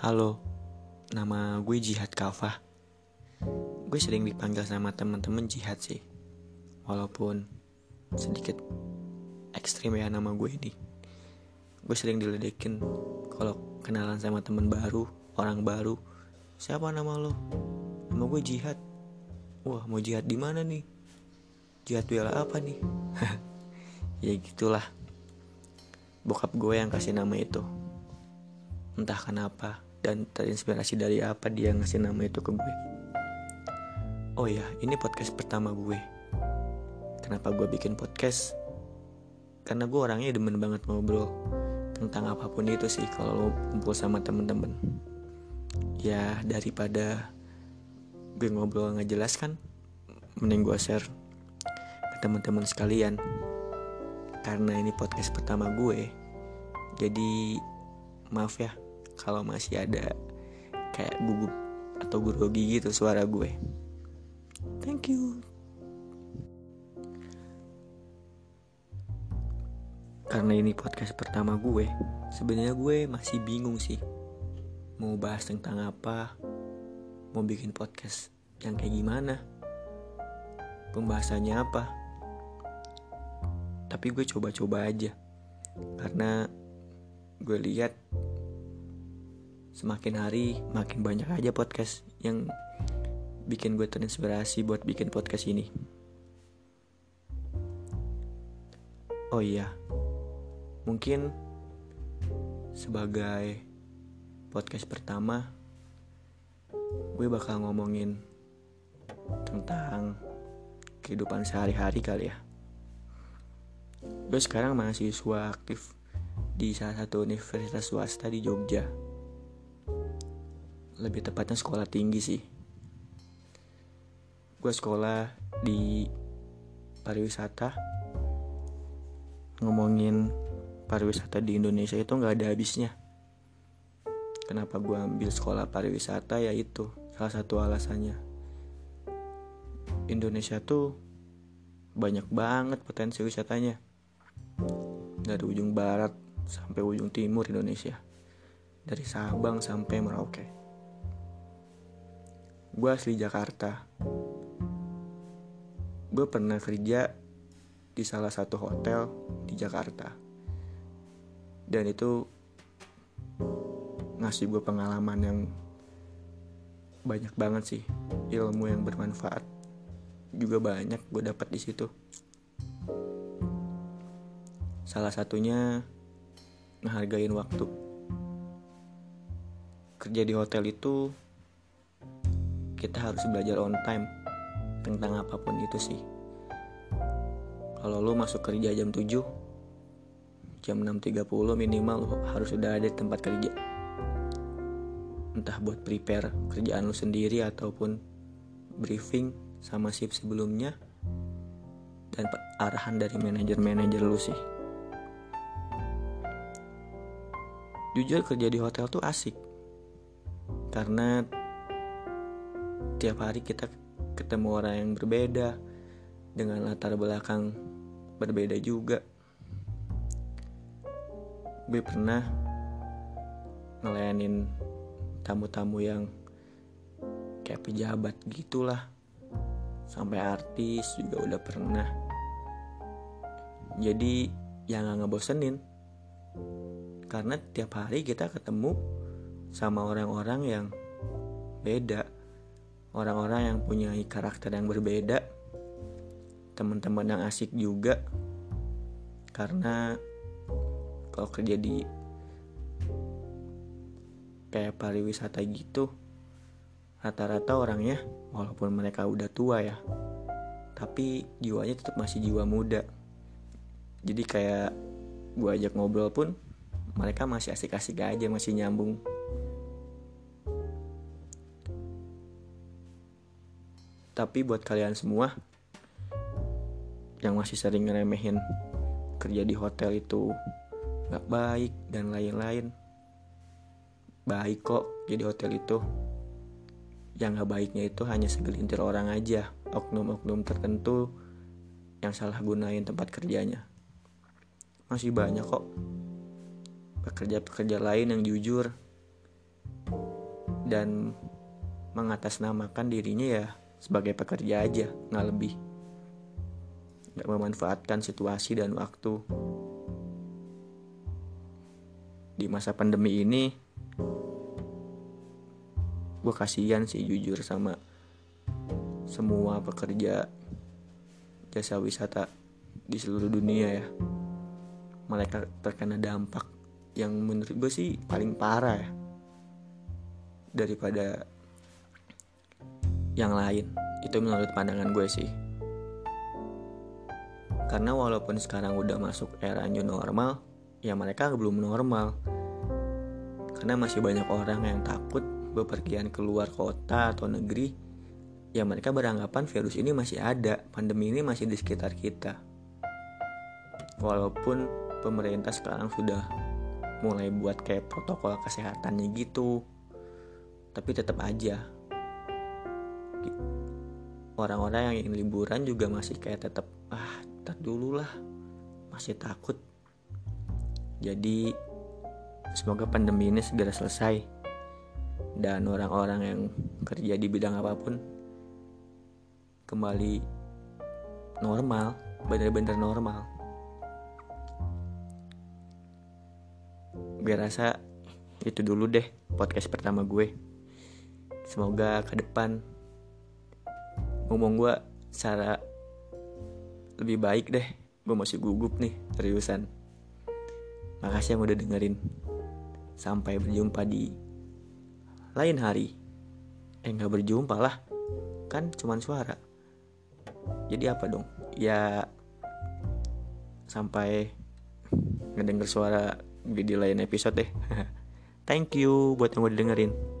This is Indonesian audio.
Halo, nama gue Jihad Kalfa. Gue sering dipanggil sama temen-temen Jihad sih. Walaupun sedikit ekstrim ya nama gue ini. Gue sering diledekin kalau kenalan sama temen baru, orang baru. Siapa nama lo? Nama gue Jihad. Wah, mau jihad di mana nih? Jihad bela apa nih? ya gitulah. Bokap gue yang kasih nama itu. Entah kenapa dan terinspirasi dari apa dia ngasih nama itu ke gue. Oh ya, ini podcast pertama gue. Kenapa gue bikin podcast? Karena gue orangnya demen banget ngobrol tentang apa pun itu sih kalau kumpul sama temen-temen. Ya daripada gue ngobrol nggak jelas kan, mending gue share ke teman-teman sekalian. Karena ini podcast pertama gue, jadi maaf ya kalau masih ada kayak gugup atau grogi gitu suara gue. Thank you. Karena ini podcast pertama gue, sebenarnya gue masih bingung sih mau bahas tentang apa, mau bikin podcast yang kayak gimana, pembahasannya apa. Tapi gue coba-coba aja, karena gue lihat semakin hari makin banyak aja podcast yang bikin gue terinspirasi buat bikin podcast ini. Oh iya, mungkin sebagai podcast pertama, gue bakal ngomongin tentang kehidupan sehari-hari kali ya. Gue sekarang mahasiswa aktif di salah satu universitas swasta di Jogja. Lebih tepatnya sekolah tinggi sih. Gue sekolah di pariwisata. Ngomongin pariwisata di Indonesia itu nggak ada habisnya. Kenapa gue ambil sekolah pariwisata? Ya itu salah satu alasannya. Indonesia tuh banyak banget potensi wisatanya. Dari ujung barat sampai ujung timur Indonesia. Dari Sabang sampai Merauke gue asli Jakarta. Gue pernah kerja di salah satu hotel di Jakarta. Dan itu ngasih gue pengalaman yang banyak banget sih. Ilmu yang bermanfaat juga banyak gue dapat di situ. Salah satunya ngehargain waktu. Kerja di hotel itu kita harus belajar on time tentang apa pun itu sih. Kalau lo masuk kerja jam 7 jam 6.30 minimal lo harus sudah ada tempat kerja. Entah buat prepare kerjaan lo sendiri ataupun briefing sama shift sebelumnya dan arahan dari manajer-manajer lo sih. Jujur kerja di hotel tuh asik karena tiap hari kita ketemu orang yang berbeda dengan latar belakang berbeda juga. Gue pernah ngelayanin tamu-tamu yang kayak pejabat gitulah. Sampai artis juga udah pernah. Jadi yang gak ngebosenin. Karena tiap hari kita ketemu sama orang-orang yang beda orang-orang yang punya karakter yang berbeda teman-teman yang asik juga. Karena kalau kerja di kayak pariwisata gitu rata-rata orangnya walaupun mereka udah tua ya tapi jiwanya tetap masih jiwa muda. Jadi kayak gue ajak ngobrol pun mereka masih asik-asik aja masih nyambung tapi buat kalian semua yang masih sering ngeremehin kerja di hotel itu gak baik dan lain-lain. Baik kok jadi hotel itu. Yang gak baiknya itu hanya segelintir orang aja oknum-oknum tertentu yang salah gunain tempat kerjanya. Masih banyak kok pekerja-pekerja lain yang jujur dan mengatasnamakan dirinya ya sebagai pekerja aja nggak lebih. Nggak memanfaatkan situasi dan waktu. Di masa pandemi ini gue kasihan sih jujur sama semua pekerja jasa wisata di seluruh dunia ya. Mereka terkena dampak yang menurut gue sih paling parah ya daripada yang lain. Itu menurut pandangan gue sih. Karena walaupun sekarang udah masuk era new normal ya mereka belum normal. Karena masih banyak orang yang takut bepergian keluar kota atau negeri ya mereka beranggapan virus ini masih ada pandemi ini masih di sekitar kita. Walaupun pemerintah sekarang sudah mulai buat kayak protokol kesehatannya gitu tapi tetap aja orang-orang yang ingin liburan juga masih kayak tetap ah tar dulu lah masih takut jadi semoga pandemi ini segera selesai dan orang-orang yang kerja di bidang apa pun kembali normal, benar-benar normal. Gue rasa itu dulu deh podcast pertama gue. Semoga ke depan ngomong gue secara lebih baik deh. Gue masih gugup nih, seriusan. Makasih yang udah dengerin. Sampai berjumpa di lain hari. Eh nggak berjumpa lah. Kan cuman suara. Jadi apa dong? Ya sampai ngedenger suara di lain episode deh. Thank you buat yang udah dengerin.